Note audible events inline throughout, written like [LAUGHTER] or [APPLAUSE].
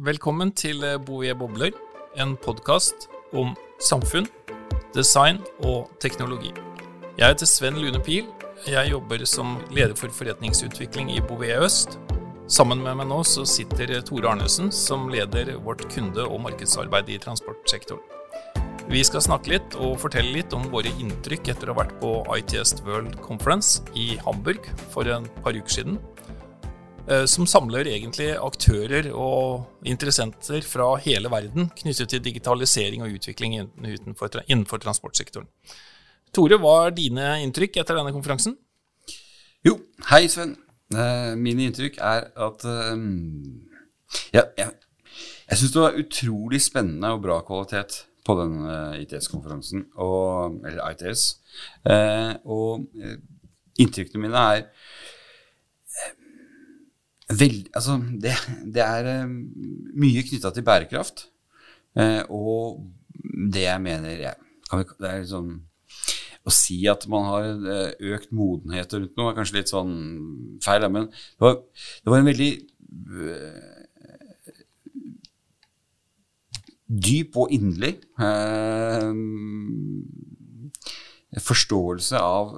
Velkommen til Bouvier bobler, en podkast om samfunn, design og teknologi. Jeg heter Sven Lune Pil. Jeg jobber som leder for forretningsutvikling i Bouvet Øst. Sammen med meg nå så sitter Tore Arnesen, som leder vårt kunde- og markedsarbeid i transportsektoren. Vi skal snakke litt og fortelle litt om våre inntrykk etter å ha vært på ITS World Conference i Hamburg for en par uker siden. Eh, som samler egentlig aktører og interessenter fra hele verden knyttet til digitalisering og utvikling innenfor, transportsektoren. Tore, hva er dine inntrykk etter denne konferansen? Jo, hei Sven. Uh, mine inntrykk er at um, ja, jeg, jeg syns det var utrolig spennende og bra kvalitet på den ITS-konferansen, eller ITS. Og inntrykkene mine er Vel, altså, det, det, er uh, mye knytta til bærekraft. Uh, og det jeg mener jeg, vi, Det er sånn Å si at man har uh, økt modenhet rundt noe, er kanskje litt sånn feil. Men det var, det var en veldig dyp og inderlig forståelse av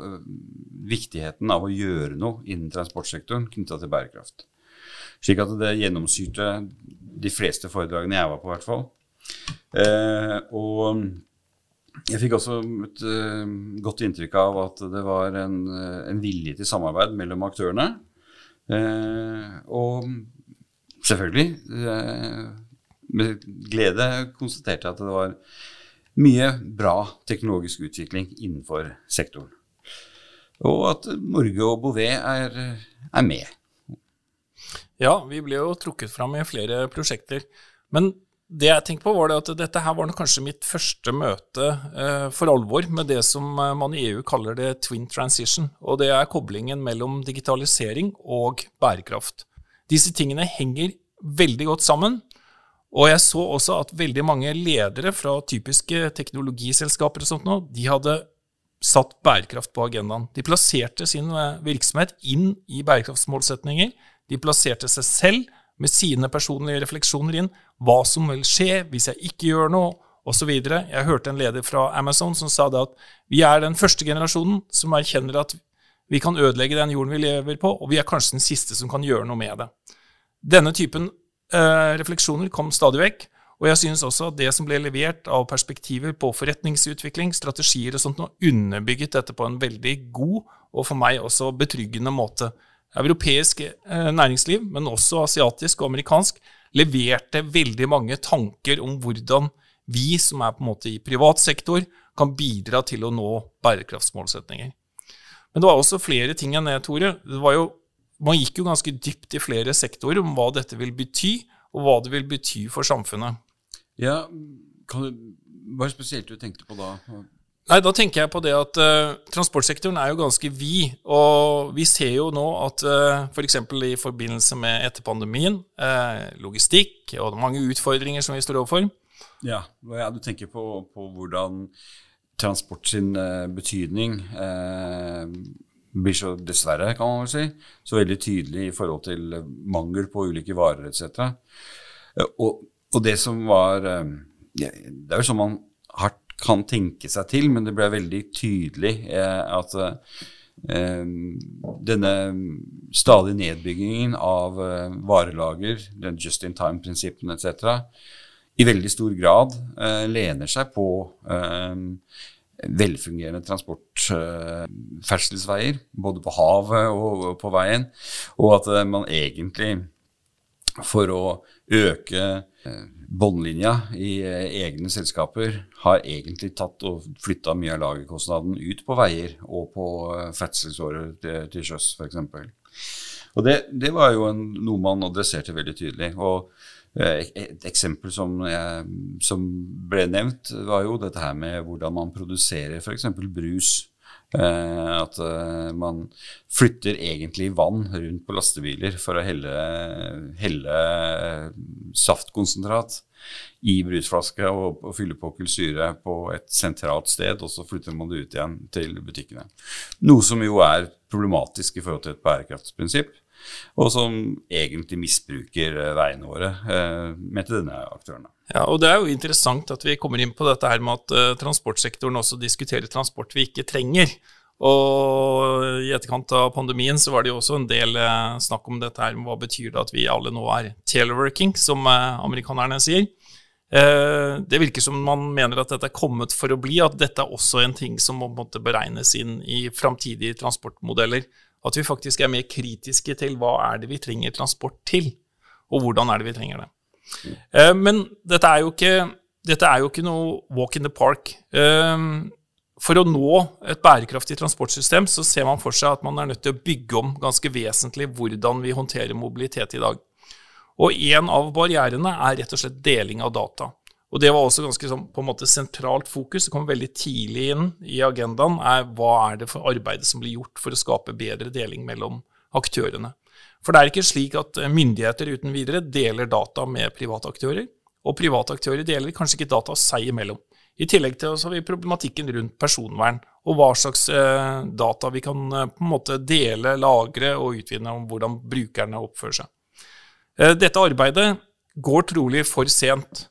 viktigheten av å gjøre noe innen transportsektoren knytta til bærekraft. Slik at det gjennomsyrte de fleste foredragene jeg var på, i hvert fall. Eh, og jeg fikk også et uh, godt inntrykk av at det var en, en vilje til samarbeid mellom aktørene. Eh, og selvfølgelig eh, med glede konstaterte jeg at det var mye bra teknologisk utvikling innenfor sektoren. Og at Norge og Bouvet er, er med. Ja, vi ble jo trukket fram i flere prosjekter. Men det jeg tenkte på, var at dette her var kanskje mitt første møte eh, for alvor med det som eh, man i EU kaller det twin transition. Og det er koblingen mellom digitalisering og bærekraft. Disse tingene henger veldig godt sammen. Og jeg så også at veldig mange ledere fra typiske teknologiselskaper og sånt nå, de hadde satt bærekraft på agendaen. De plasserte sin eh, virksomhet inn i bærekraftsmålsetninger de plasserte seg selv med sine personlige refleksjoner inn. Hva som vil skje hvis jeg ikke gjør noe, osv. Jeg hørte en leder fra Amazon som sa det at vi er den første generasjonen som erkjenner at vi kan ødelegge den jorden vi lever på, og vi er kanskje den siste som kan gjøre noe med det. Denne typen eh, refleksjoner kom stadig vekk. Og jeg synes også at det som ble levert av perspektiver på forretningsutvikling, strategier og sånt, nå underbygget dette på en veldig god og for meg også betryggende måte europeisk eh, næringsliv, men også asiatisk og amerikansk, leverte veldig mange tanker om hvordan vi som er på en måte i privat sektor, kan bidra til å nå bærekraftsmålsetninger. Men det var også flere ting enn det, Tore. Det jo, man gikk jo ganske dypt i flere sektorer om hva dette vil bety, og hva det vil bety for samfunnet. Ja, kan du, Hva spesielt du tenkte på da? Nei, Da tenker jeg på det at uh, transportsektoren er jo ganske vid. Og vi ser jo nå at uh, f.eks. For i forbindelse med etter pandemien, uh, logistikk og mange utfordringer som vi står overfor. Ja, ja du tenker på, på, hvordan transport sin uh, betydning blir så, dessverre, kan man vel si, så veldig tydelig i forhold til mangel på ulike varer etc. Og, og det som var Det er jo sånn man har kan tenke seg til, men det ble veldig tydelig eh, at eh, denne stadige nedbyggingen av eh, varelager, den just in time-prinsippene etc., i veldig stor grad lener seg på velfungerende transportferdselsveier, både på havet og, på veien, og at man egentlig for å øke båndlinja i eh, egne selskaper har egentlig tatt og flytta mye av lagerkostnaden ut på veier og på eh, ferdselsårer til, til sjøs, f.eks. Og det, det, var jo en, noe man adresserte veldig tydelig. Og eh, et eksempel som, som, ble nevnt, var jo dette her med hvordan man produserer f.eks. brus. Eh, at eh, man flytter egentlig vann rundt på lastebiler for å helle, helle saftkonsentrat i brusflaske og, og fylle på kullsyre på et sentralt sted, og så flytter man det ut igjen til butikkene. Noe som jo er problematisk i forhold til et bærekraftsprinsipp. Og som egentlig misbruker eh, veiene våre, eh, mente denne aktøren. Ja, og Det er jo interessant at vi kommer inn på dette her med at uh, transportsektoren også diskuterer transport vi ikke trenger. Og I etterkant av pandemien så var det jo også en del snakk om dette her, med hva betyr det at vi alle nå er teleworking, som amerikanerne sier. Det virker som man mener at dette er kommet for å bli, at dette er også en ting som må beregnes inn i framtidige transportmodeller. At vi faktisk er mer kritiske til hva er det vi trenger transport til, og hvordan er det vi trenger det. Eh, men dette er, ikke, dette er jo ikke noe walk in the park. Eh, for å nå et bærekraftig transportsystem så ser man for seg at man er nødt til å bygge om ganske vesentlig hvordan vi håndterer mobilitet i dag. Og en av barrierene er rett og slett deling av data. Og Det var også ganske sånn, på en måte sentralt fokus. Det kom veldig tidlig inn i agendaen. er Hva er det for arbeidet som blir gjort for å skape bedre deling mellom aktørene? For det er ikke slik at eh, myndigheter uten videre deler data med private aktører, og private aktører deler kanskje ikke data seg imellom. I tillegg til så har vi problematikken rundt personvern, og hva slags eh, data vi kan eh, på en måte dele, lagre og utvinne om hvordan brukerne oppfører seg. Dette arbeidet går trolig for sent.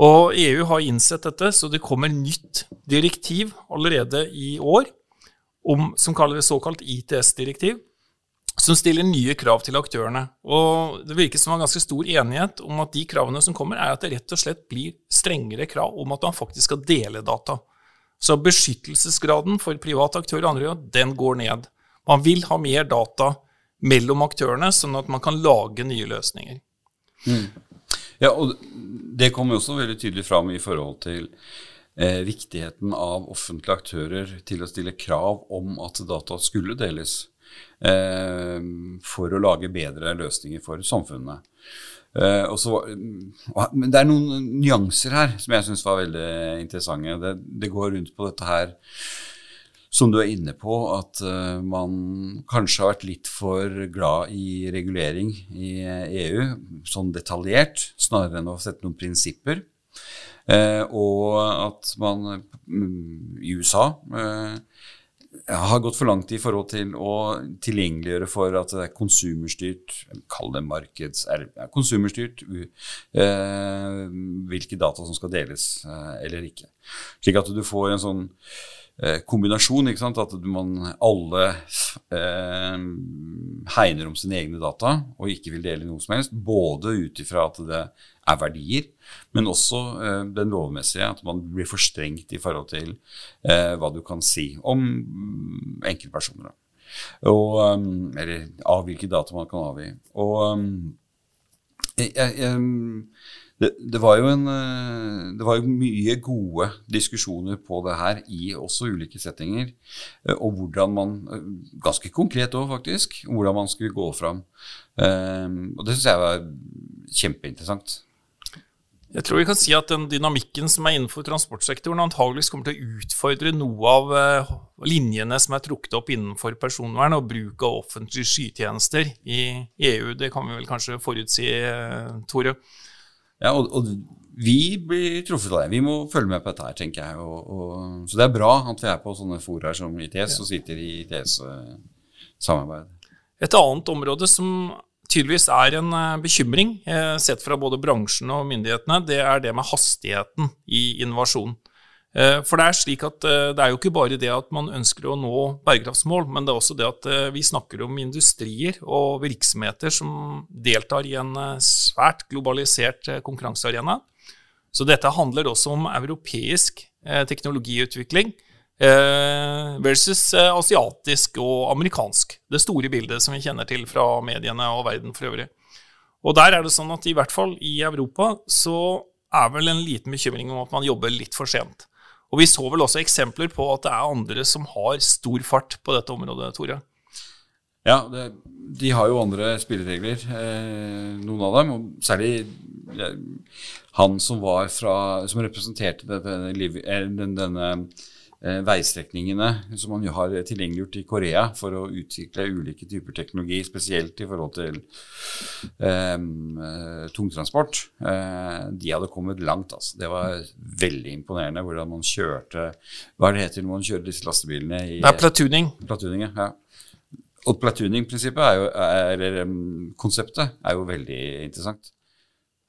Og EU har innsett dette, så det kommer nytt direktiv allerede i år, om, som kalles såkalt ITS-direktiv, som stiller nye krav til aktørene. Og Det virker som en ganske stor enighet om at de kravene som kommer, er at det rett og slett blir strengere krav om at man faktisk skal dele data. Så beskyttelsesgraden for private aktører og andre, den går ned. Man vil ha mer data mellom aktørene, sånn at man kan lage nye løsninger. Mm. Ja, og Det kommer også veldig tydelig fram i forhold til eh, viktigheten av offentlige aktører til å stille krav om at data skulle deles. Eh, for å lage bedre løsninger for samfunnet. Uh, så, men det er noen nyanser her som jeg syns var veldig interessante. Det, det, går rundt på dette her som du er inne på, at uh, man kanskje har vært litt for glad i regulering i EU, sånn detaljert, snarere enn å sette noen prinsipper. Uh, og at man um, i USA har gått for langt i forhold til å tilgjengeliggjøre for at det er konsumerstyrt, kall det markeds... Er, konsumerstyrt uh, hvilke data som skal deles uh, eller ikke. Slik at du får en sånn eh, kombinasjon, ikke sant? at man alle eh, hegner om sine egne data og ikke vil dele noe som helst. Både ut ifra at det er verdier, men også eh, den lovmessige, at man blir for strengt i forhold til eh, hva du kan si om mm, enkeltpersoner. Og, um, eller av hvilke data man kan avgi. Og um, jeg, det, det, var jo en, eh, det var jo mye gode diskusjoner på det her i også ulike settinger. Eh, og hvordan man Ganske konkret òg, faktisk. Hvordan man skulle gå fram. Og det syns jeg var kjempeinteressant. Jeg tror vi kan si at den dynamikken som er innenfor transportsektoren, antageligvis kommer til å utfordre noe av eh, linjene som er trukket opp innenfor personvern og bruk av offentlige skytjenester i EU. Det kan vi vel kanskje forutsi, eh, Tore? Ja, og, og, vi blir truffet av det. Vi må følge med på dette her, tenker jeg. Og, og, så det er bra at vi er på sånne fora som ITS, og sitter i ITS-samarbeid. Et annet område som tydeligvis er en eh, bekymring, eh, sett fra både bransjen og myndighetene, det er det med hastigheten i innovasjon. Eh, for det er slik at det er jo ikke bare det at man ønsker å nå bærekraftsmål, men det er også det at vi snakker om industrier og virksomheter som deltar i en svært globalisert konkurransearena. Så dette handler også om europeisk teknologiutvikling versus eh, asiatisk og amerikansk. Det store bildet som vi kjenner til fra mediene og verden for øvrig. Og der er det sånn at i hvert fall i Europa så er vel en liten bekymring om at man jobber litt for sent. Og vi så vel også eksempler på at det er andre som har stor fart på dette området, Tore. Ja, det, de har jo andre spilleregler, eh, noen av dem. Og særlig eh, han som var fra Som representerte denne, denne, denne Eh, veistrekningene som man har tilgjengeliggjort i Korea for å utvikle ulike typer teknologi, spesielt i forhold til um, tungtransport. Uh, de hadde kommet langt. altså. Det var veldig imponerende hvordan man kjørte Hva er det heter når man kjører disse lastebilene? I, det er platooning. platooning ja. og platooning-prinsippet er, eller um, konseptet er jo veldig interessant.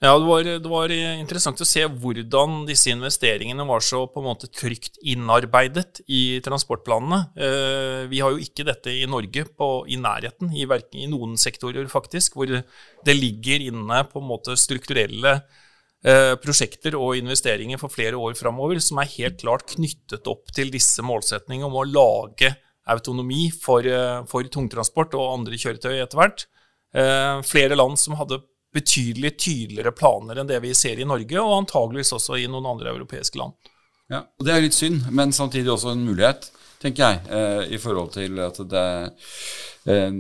Ja, det var, det var, interessant å se hvordan disse investeringene var så på en måte trygt innarbeidet i transportplanene. Eh, vi har jo ikke dette i Norge på, i nærheten, i, i, noen sektorer faktisk, hvor det ligger inne på en måte strukturelle eh, prosjekter og investeringer for flere år framover som er helt klart knyttet opp til disse målsetningene om å lage autonomi for, eh, for tungtransport og andre kjøretøy etter hvert. Eh, flere land som hadde betydelig tydeligere planer enn det vi ser i Norge, og antageligvis også i noen andre europeiske land. Ja, og Det er litt synd, men samtidig også en mulighet, tenker jeg, eh, i forhold til at det eh,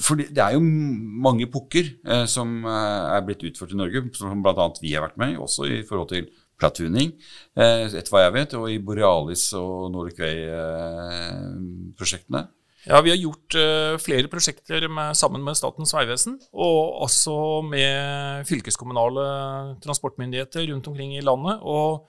For det er jo mange pukker eh, som eh, er blitt utført i Norge, som bl.a. vi har vært med i, også i forhold til platooning, eh, etter hva jeg vet, og i Borealis og Nordic Way-prosjektene. Eh, ja, Vi har gjort uh, flere prosjekter med, sammen med Statens vegvesen, og også med fylkeskommunale transportmyndigheter rundt omkring i landet. Og,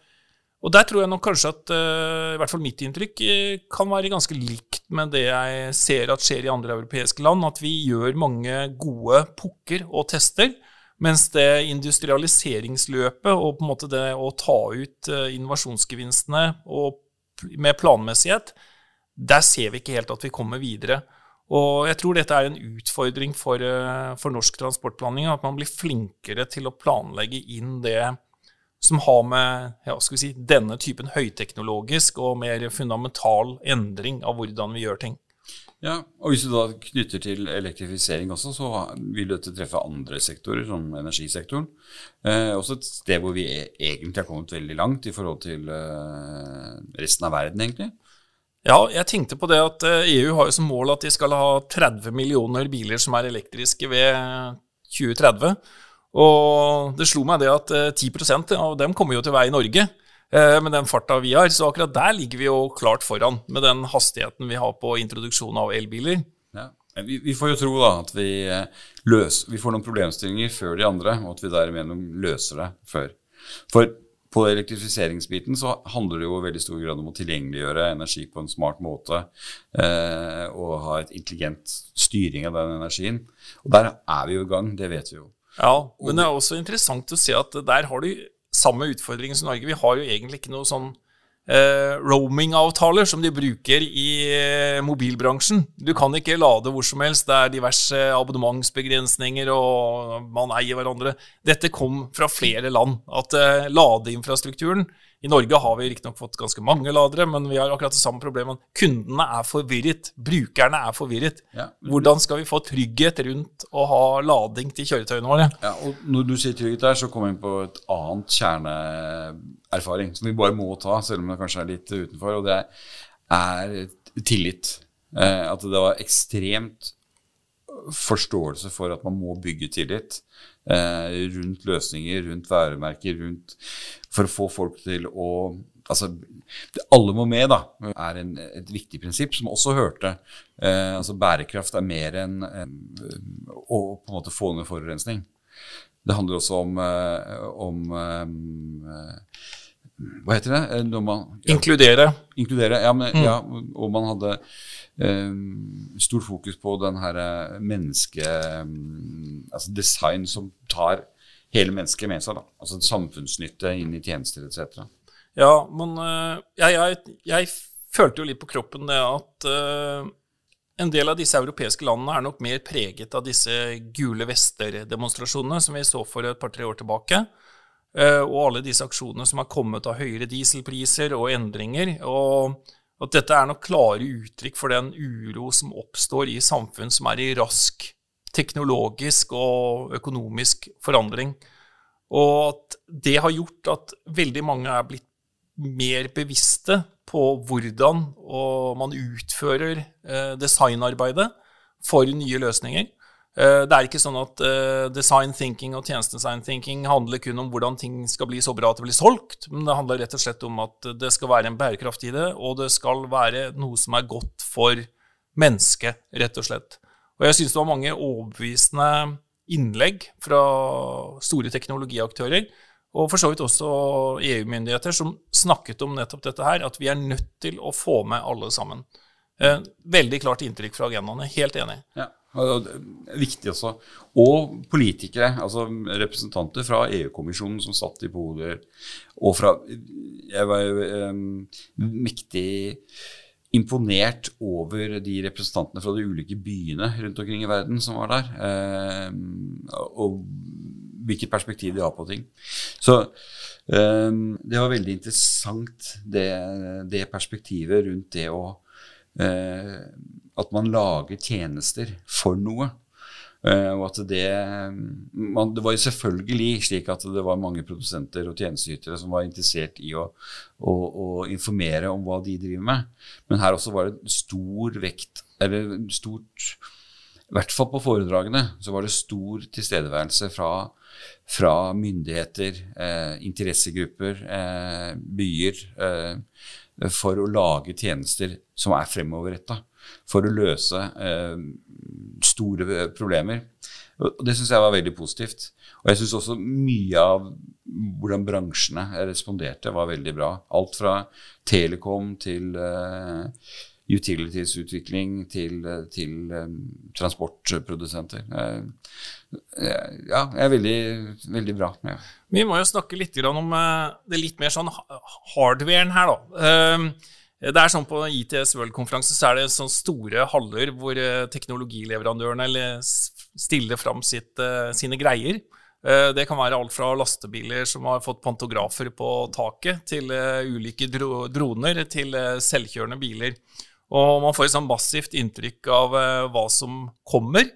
og der tror jeg nok kanskje at uh, i hvert fall mitt inntrykk uh, kan være ganske likt med det jeg ser at skjer i andre europeiske land, at vi gjør mange gode pukker og tester. Mens det industrialiseringsløpet og på en måte det å ta ut innovasjonsgevinstene og med planmessighet, der ser vi ikke helt at vi kommer videre. Og jeg tror dette er en utfordring for, eh, for norsk transportplanlegging, at man blir flinkere til å planlegge inn det som har med ja, si, denne typen høyteknologisk og mer fundamental endring av hvordan vi gjør ting. Ja, og Hvis du da knytter til elektrifisering også, så vil dette treffe andre sektorer, som energisektoren. Eh, også et sted hvor vi e-, egentlig har kommet veldig langt i forhold til eh, resten av verden, egentlig. Ja, jeg tenkte på det at EU eh, e har jo som mål at de skal ha 30 millioner biler som er elektriske ved 2030. Og det slo meg det at 10 eh, av dem kommer jo til vei i Norge eh, med den farta vi har. Så akkurat der ligger vi jo klart foran med den hastigheten vi har på introduksjon av elbiler. Ja. Vi, får jo tro da at vi, løser, vi får noen problemstillinger før de andre, og at vi dermed løser det før. For på elektrifiseringsbiten så handler det jo i veldig stor grad om å tilgjengeliggjøre energi på en smart måte eh, og ha et intelligent styring av den energien. Og der er vi jo i gang, det vet vi jo. Ja, men det er også interessant å se at der har du samme utfordring som Norge. Vi har jo egentlig ikke noe sånn roaming-avtaler som de bruker i eh, mobilbransjen. Du kan ikke lade hvor som helst. Det er diverse abonnementsbegrensninger, og man eier hverandre. Dette kom fra flere land. At eh, ladeinfrastrukturen i Norge har vi riktignok fått ganske mange ladere, men vi har akkurat det samme problemet. Kundene er forvirret. Brukerne er forvirret. Ja. Hvordan skal vi få trygghet rundt å ha lading til kjøretøyene våre? Ja, og Når du sier trygghet der, så kommer vi inn på et annet kjerneerfaring som vi bare må ta, selv om det kanskje er litt utenfor, og det er tillit. Eh, at det var ekstremt forståelse for at man må bygge tillit eh, rundt løsninger, rundt væremerker, rundt For å få folk til å Altså, alle må med, da, er en, et viktig prinsipp som også hørte. Eh, altså Bærekraft er mer enn en, å på en måte få ned forurensning. Det handler også om, eh, om eh, Hva heter det? Eh, man, ja, inkludere. Inkludere, ja, men, mm. ja, og man hadde Eh, stort fokus på den her menneske... Mm, altså design som tar hele mennesket med seg. da, altså Samfunnsnytte inn i tjenester etc. Ja, men jeg, jeg, jeg, følte jo litt på kroppen det at uh, en del av disse europeiske landene er nok mer preget av disse gule vester-demonstrasjonene som vi så for et par-tre år tilbake. Uh, og alle disse aksjonene som har kommet av høyere dieselpriser og endringer. og at dette er nok klare uttrykk for den uro som oppstår i samfunn som er i rask teknologisk og økonomisk forandring. Og at det har gjort at veldig mange er blitt mer bevisste på hvordan man utfører eh, designarbeidet for nye løsninger. Eh, det er ikke sånn at eh, design thinking og tjenestedesign thinking handler kun om hvordan ting skal bli så bra at det blir solgt, men det handler rett og slett om at det skal være en bærekraft i det, og det skal være noe som er godt for mennesket, rett og slett. Og jeg syns det var mange overbevisende innlegg fra store teknologiaktører, og for så vidt også EU-myndigheter, som snakket om nettopp dette her, at vi er nødt til å få med alle sammen. Eh, veldig klart inntrykk fra agendaene. Helt enig. Ja, det er Viktig også. Og politikere, altså representanter fra EU-kommisjonen som satt i Bodø, og fra Jeg var jo um, mektig imponert over de representantene fra de ulike byene rundt omkring i verden som var der. Um, og hvilket perspektiv de har på ting. Så um, det var veldig interessant, det, det perspektivet rundt det å uh, at man lager tjenester for noe. Uh, og at det, man, det var jo selvfølgelig slik at det var mange produsenter og tjenesteytere som var interessert i å, å, å, informere om hva de driver med. Men her også var det stor vekt, eller stort I hvert fall på foredragene så var det stor tilstedeværelse fra, fra myndigheter, eh, interessegrupper, eh, byer. Eh, for å lage tjenester som er fremoverretta, for å løse eh, store problemer. Og Det syns jeg var veldig positivt. Og jeg syns også mye av hvordan bransjene responderte, var veldig bra. Alt fra telekom til uh, utilities-utvikling til, til um, transportprodusenter. Uh, ja, det er veldig, veldig bra. Ja. Vi må jo snakke litt om uh, det litt mer sånn hardwaren her, da. Uh, det er sånn På ITS World-konferanse så er det sånn store haller hvor teknologileverandørene stiller fram sitt, sine greier. Det kan være alt fra lastebiler som har fått pantografer på taket, til ulike droner, til selvkjørende biler. Og man får et sånn massivt inntrykk av uh, hva som kommer.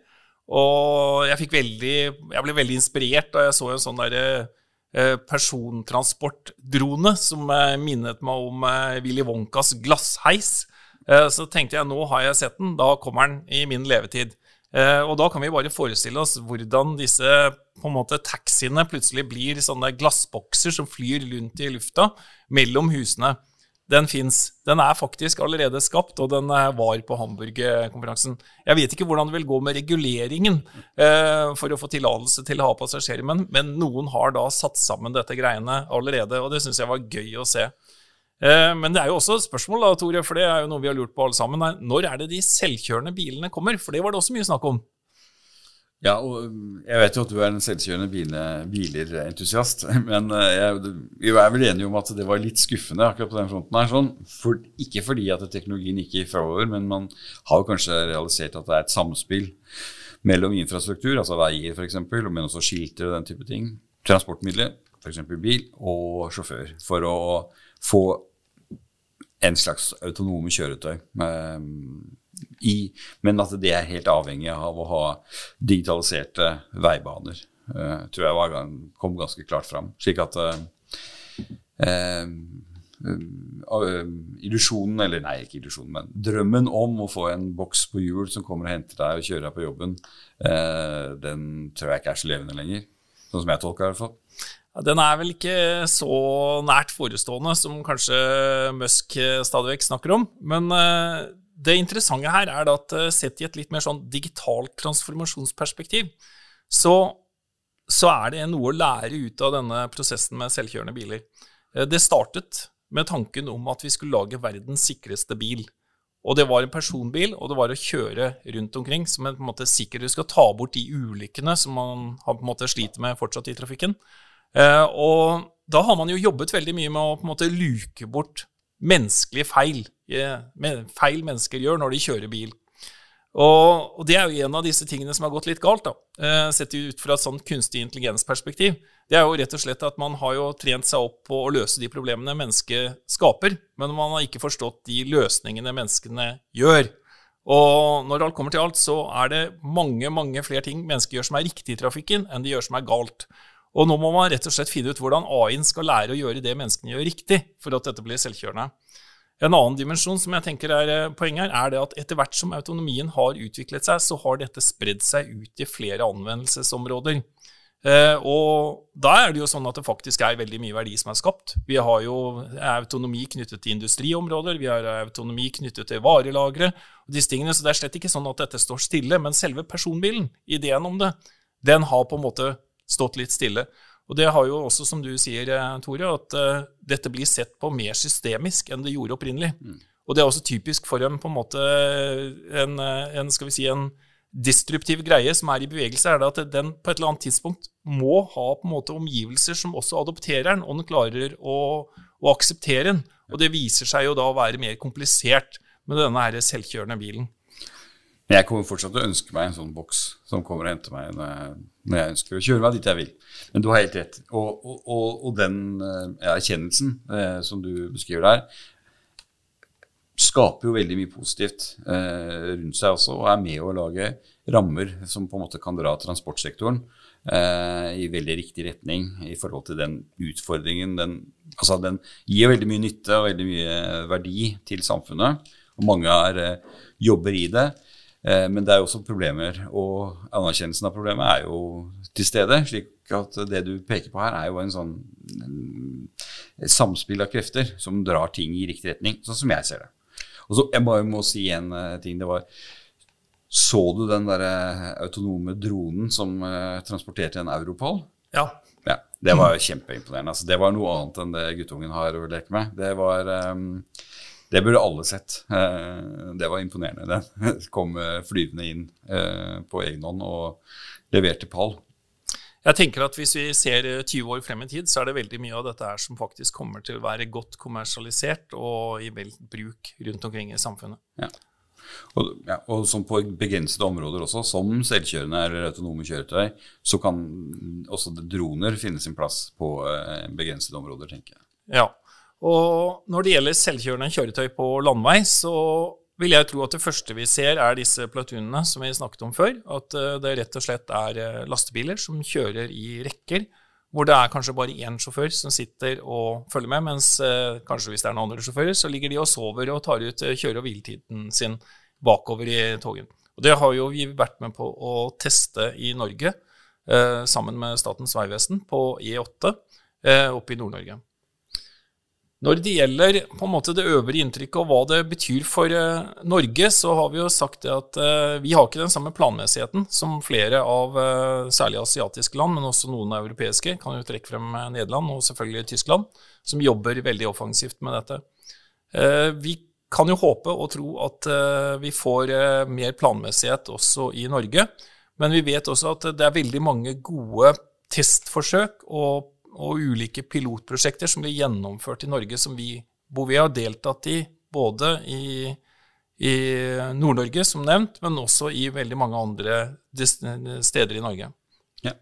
Og jeg, veldig, jeg ble veldig inspirert da jeg så en sånn derre uh, persontransportdrone som uh, minnet meg om Willy Wonkas glassheis. så tenkte jeg nå har jeg sett den, da kommer den i min levetid. og da kan vi bare forestille oss hvordan disse på en måte taxiene plutselig blir sånne glassbokser som flyr rundt i lufta mellom husene den fins. Den er faktisk allerede skapt, og den eh, var på Hamburg-konferansen. Jeg vet ikke hvordan det vil gå med reguleringen eh, for å få tillatelse til å ha passasjerer, men, men, noen har da satt sammen dette greiene allerede, og det syns jeg var gøy å se. Eh, men det er jo også et spørsmål, da, Tore, for det er jo noe vi har lurt på alle sammen. Når er det de selvkjørende bilene kommer? For det var det også mye snakk om. Ja, og um, jeg vet jo at du er en selvkjørende bilerentusiast, [LAUGHS] men uh, jeg, vi er vel enige om at det var litt skuffende akkurat på den fronten her. Sånn. For, ikke fordi at teknologien ikke gikk framover, men man har jo kanskje realisert at det er et samspill mellom infrastruktur, altså veier f.eks., men også skilter og den type ting, transportmidler, f.eks. bil, og sjåfør, for å få en slags autonome kjøretøy. Um, i, men at det er helt avhengig av å ha digitaliserte veibaner. Uh, tror jeg var, kom ganske klart fram. Slik at uh, illusjonen, eller nei, ikke illusjonen, men drømmen om å få en boks på hjul som kommer og henter deg og kjører deg på jobben, den tror jeg ikke er så levende lenger. Sånn som jeg tolker det i hvert fall. Den er vel ikke så nært forestående som kanskje Musk stadig vekk snakker om. Men det interessante her er at eh, sett i et litt mer sånn digitalt transformasjonsperspektiv, så, så, er det noe å lære ut av denne prosessen med selvkjørende biler. Eh, det startet med tanken om at vi skulle lage verdens sikreste bil. Og det var en personbil, og det var å kjøre rundt omkring som en, på måte sikker. Du skal ta bort de ulykkene som man har, på en måte sliter med fortsatt i trafikken. Eh, og da har man jo jobbet veldig mye med å på en måte luke bort menneskelige feil feil mennesker gjør når de kjører bil. Og, og, det er jo en av disse tingene som har gått litt galt, da, eh, sett ut fra et sånn kunstig intelligens-perspektiv. Det er jo rett og slett at man har jo trent seg opp på å løse de problemene mennesket skaper, men man har ikke forstått de løsningene menneskene gjør. Og når alt kommer til alt, så er det mange mange flere ting mennesker gjør som er riktig i trafikken, enn de gjør som er galt. Og nå må man rett og slett finne ut hvordan AI-en skal lære å gjøre det menneskene gjør riktig, for at dette blir selvkjørende. En annen dimensjon som jeg tenker er poenget poeng her, er det at etter hvert som autonomien har utviklet seg, så har dette spredd seg ut i flere anvendelsesområder. Eh, og da er det jo sånn at det faktisk er veldig mye verdi som er skapt. Vi har jo autonomi knyttet til industriområder, vi har autonomi knyttet til varelagre og disse tingene, så det er slett ikke sånn at dette står stille. Men selve personbilen, ideen om det, den har på en måte stått litt stille. Og det har jo også, som du sier, eh, Tore, at uh, dette blir sett på mer systemisk enn det gjorde opprinnelig. Mm. Og det er også typisk for en på en måte en, en skal vi si, en destruktiv greie som er i bevegelse, er det at den på et eller annet tidspunkt må ha på en måte omgivelser som også adopterer den, og den klarer å, å akseptere den. Og det viser seg jo da å være mer komplisert med denne her selvkjørende bilen. Men jeg kommer fortsatt til å ønske meg en sånn boks som kommer og henter meg når jeg, ønsker å kjøre meg dit jeg vil. Men du har helt rett. Og, og, og, og den eh, erkjennelsen eh, som du beskriver der, skaper jo veldig mye positivt eh, rundt seg også, og er med å lage rammer som på en måte kan dra transportsektoren eh, i veldig riktig retning i forhold til den utfordringen. Den, altså den gir veldig mye nytte og veldig mye verdi til samfunnet, og mange er, eh, jobber i det. Eh, men det er jo også problemer, og anerkjennelsen av problemet er jo til stede. slik at det du peker på her, er jo en sånn en, samspill av krefter som drar ting i riktig retning, sånn som jeg ser det. Og så Jeg bare må si en uh, ting. det var Så du den der uh, autonome dronen som uh, transporterte en Europol? Ja. ja. Det var kjempeimponerende. Altså, det var noe annet enn det guttungen har å leke med. Det var um, det burde alle sett. Det var imponerende. [LAUGHS] Den kom flyvende inn på egen hånd og leverte pall. Jeg tenker at Hvis vi ser 20 eh, år frem i tid, så er det veldig mye av dette her som faktisk kommer til å være godt kommersialisert og i vel bruk rundt omkring i samfunnet. Ja. Og, ja, og som på begrensede områder også, som selvkjørende eller autonome kjøretøy, så kan også droner finne sin plass på eh, begrensede områder, tenker jeg. Ja, og når det gjelder selvkjørende kjøretøy på landvei, så vil jeg tro at det første vi ser, er disse platunene som vi snakket om før. At eh, det rett og slett er eh, lastebiler som kjører i rekker, hvor det er kanskje bare én sjåfør som sitter og følger med, mens eh, kanskje hvis det er noen andre sjåfører, så ligger de og sover og tar ut kjøre- og hviletiden sin bakover i togen. Og Det har jo vi vært med på å teste i Norge, sammen med Statens vegvesen, på E8 oppe i Nord-Norge. Når det gjelder på en måte det øvrige inntrykket og hva det betyr for uh, Norge, så har vi jo sagt at uh, vi har ikke den samme planmessigheten som flere av uh, særlig asiatiske land, men også noen europeiske. Kan jo trekke frem Nederland og selvfølgelig Tyskland, som jobber veldig offensivt med dette. vi kan jo håpe og tro at vi får mer planmessighet også i Norge, men vi vet også at det er veldig mange gode testforsøk og og ulike pilotprosjekter som blir gjennomført i Norge, som vi, hvor vi har deltatt i både i, i Nord-Norge, som nevnt, men også i veldig mange andre steder i Norge. Ja.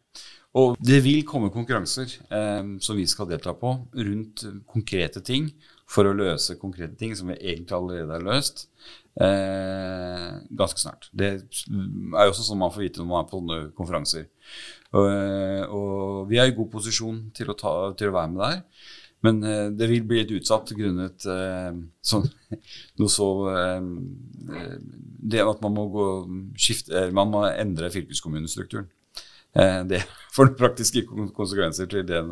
Og det vil komme konkurranser eh, som vi skal delta på, rundt konkrete ting for å løse konkrete ting som vi egentlig allerede har løst, eh, ganske snart. Det er jo også sånn man får vite når man er på sånne konferanser. Og, og, vi er i god posisjon til å, ta, til å være med der. Men eh, det vil bli litt utsatt grunnet eh, sånn, [LAUGHS] noe så eh, Det at man må, gå, skifte, man må endre fylkeskommunestrukturen. Eh, det [LAUGHS] får praktiske konsekvenser til, det,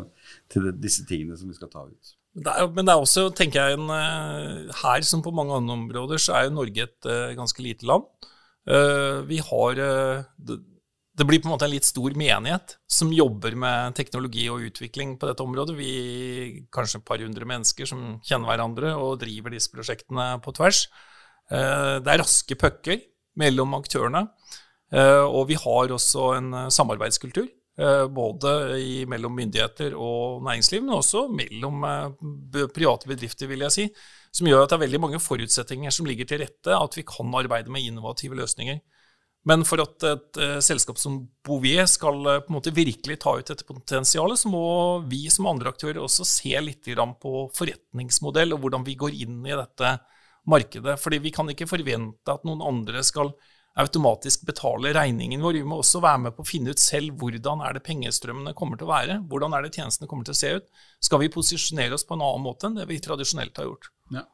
til, disse tingene som vi skal ta ut. Det er, men det er også, tenker jeg, en, eh, her som på mange andre områder, så er jo Norge et ganske lite land. Vi har det, blir på en måte en litt stor menighet som jobber med teknologi og utvikling på dette området. Vi kanskje et par hundre mennesker som kjenner hverandre og driver disse prosjektene på tvers. det er raske pucker mellom aktørene. og vi har også en samarbeidskultur Eh, både mellom myndigheter og næringsliv, men også mellom eh, private bedrifter, vil jeg si. Som gjør at det er veldig mange forutsetninger som ligger til rette, at vi kan arbeide med innovative løsninger. Men for at et uh, selskap som Bouvier skal uh, på en måte virkelig ta ut dette potensialet, så må vi som andre aktører også se litt på forretningsmodell og hvordan vi går inn i dette markedet. Fordi vi kan ikke forvente at noen andre skal automatisk betale regningen vår. Vi må også være med på å finne ut selv hvordan er det pengestrømmene kommer til å være. Hvordan er det tjenestene kommer til å se ut. Skal vi posisjonere oss på en annen måte enn det vi tradisjonelt har gjort. Ja.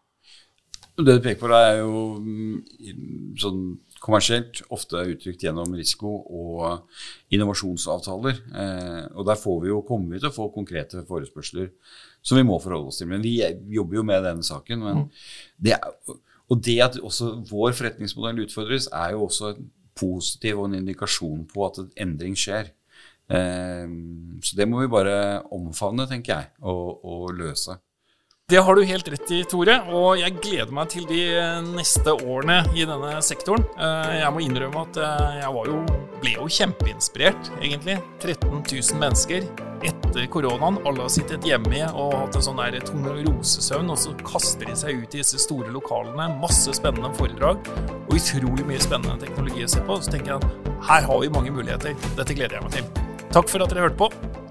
Det du peker på, er jo mm, sånn kommersielt ofte uttrykt gjennom risiko og innovasjonsavtaler. Eh, og der får vi jo, kommer vi til å få konkrete forespørsler som vi må forholde oss til. Men vi jobber jo med denne saken. men mm. det er og det at også vår forretningsmodell utfordres, er jo også en positiv og en indikasjon på at en endring skjer. Um, så det må vi bare omfavne, tenker jeg, og, og løse. Det har du helt rett i, Tore, og jeg gleder meg til de neste årene i denne sektoren. Eh, jeg må innrømme at eh, jeg jo, ble jo kjempeinspirert, egentlig. 13 000 mennesker etter koronaen. Alle har sittet hjemme og hatt en sånn der tornerosesøvn, og så kaster de seg ut i disse store lokalene. Masse spennende foredrag og utrolig mye spennende teknologi å se på. Så tenker jeg at her har vi mange muligheter. Dette gleder jeg meg til. Takk for at dere hørte på.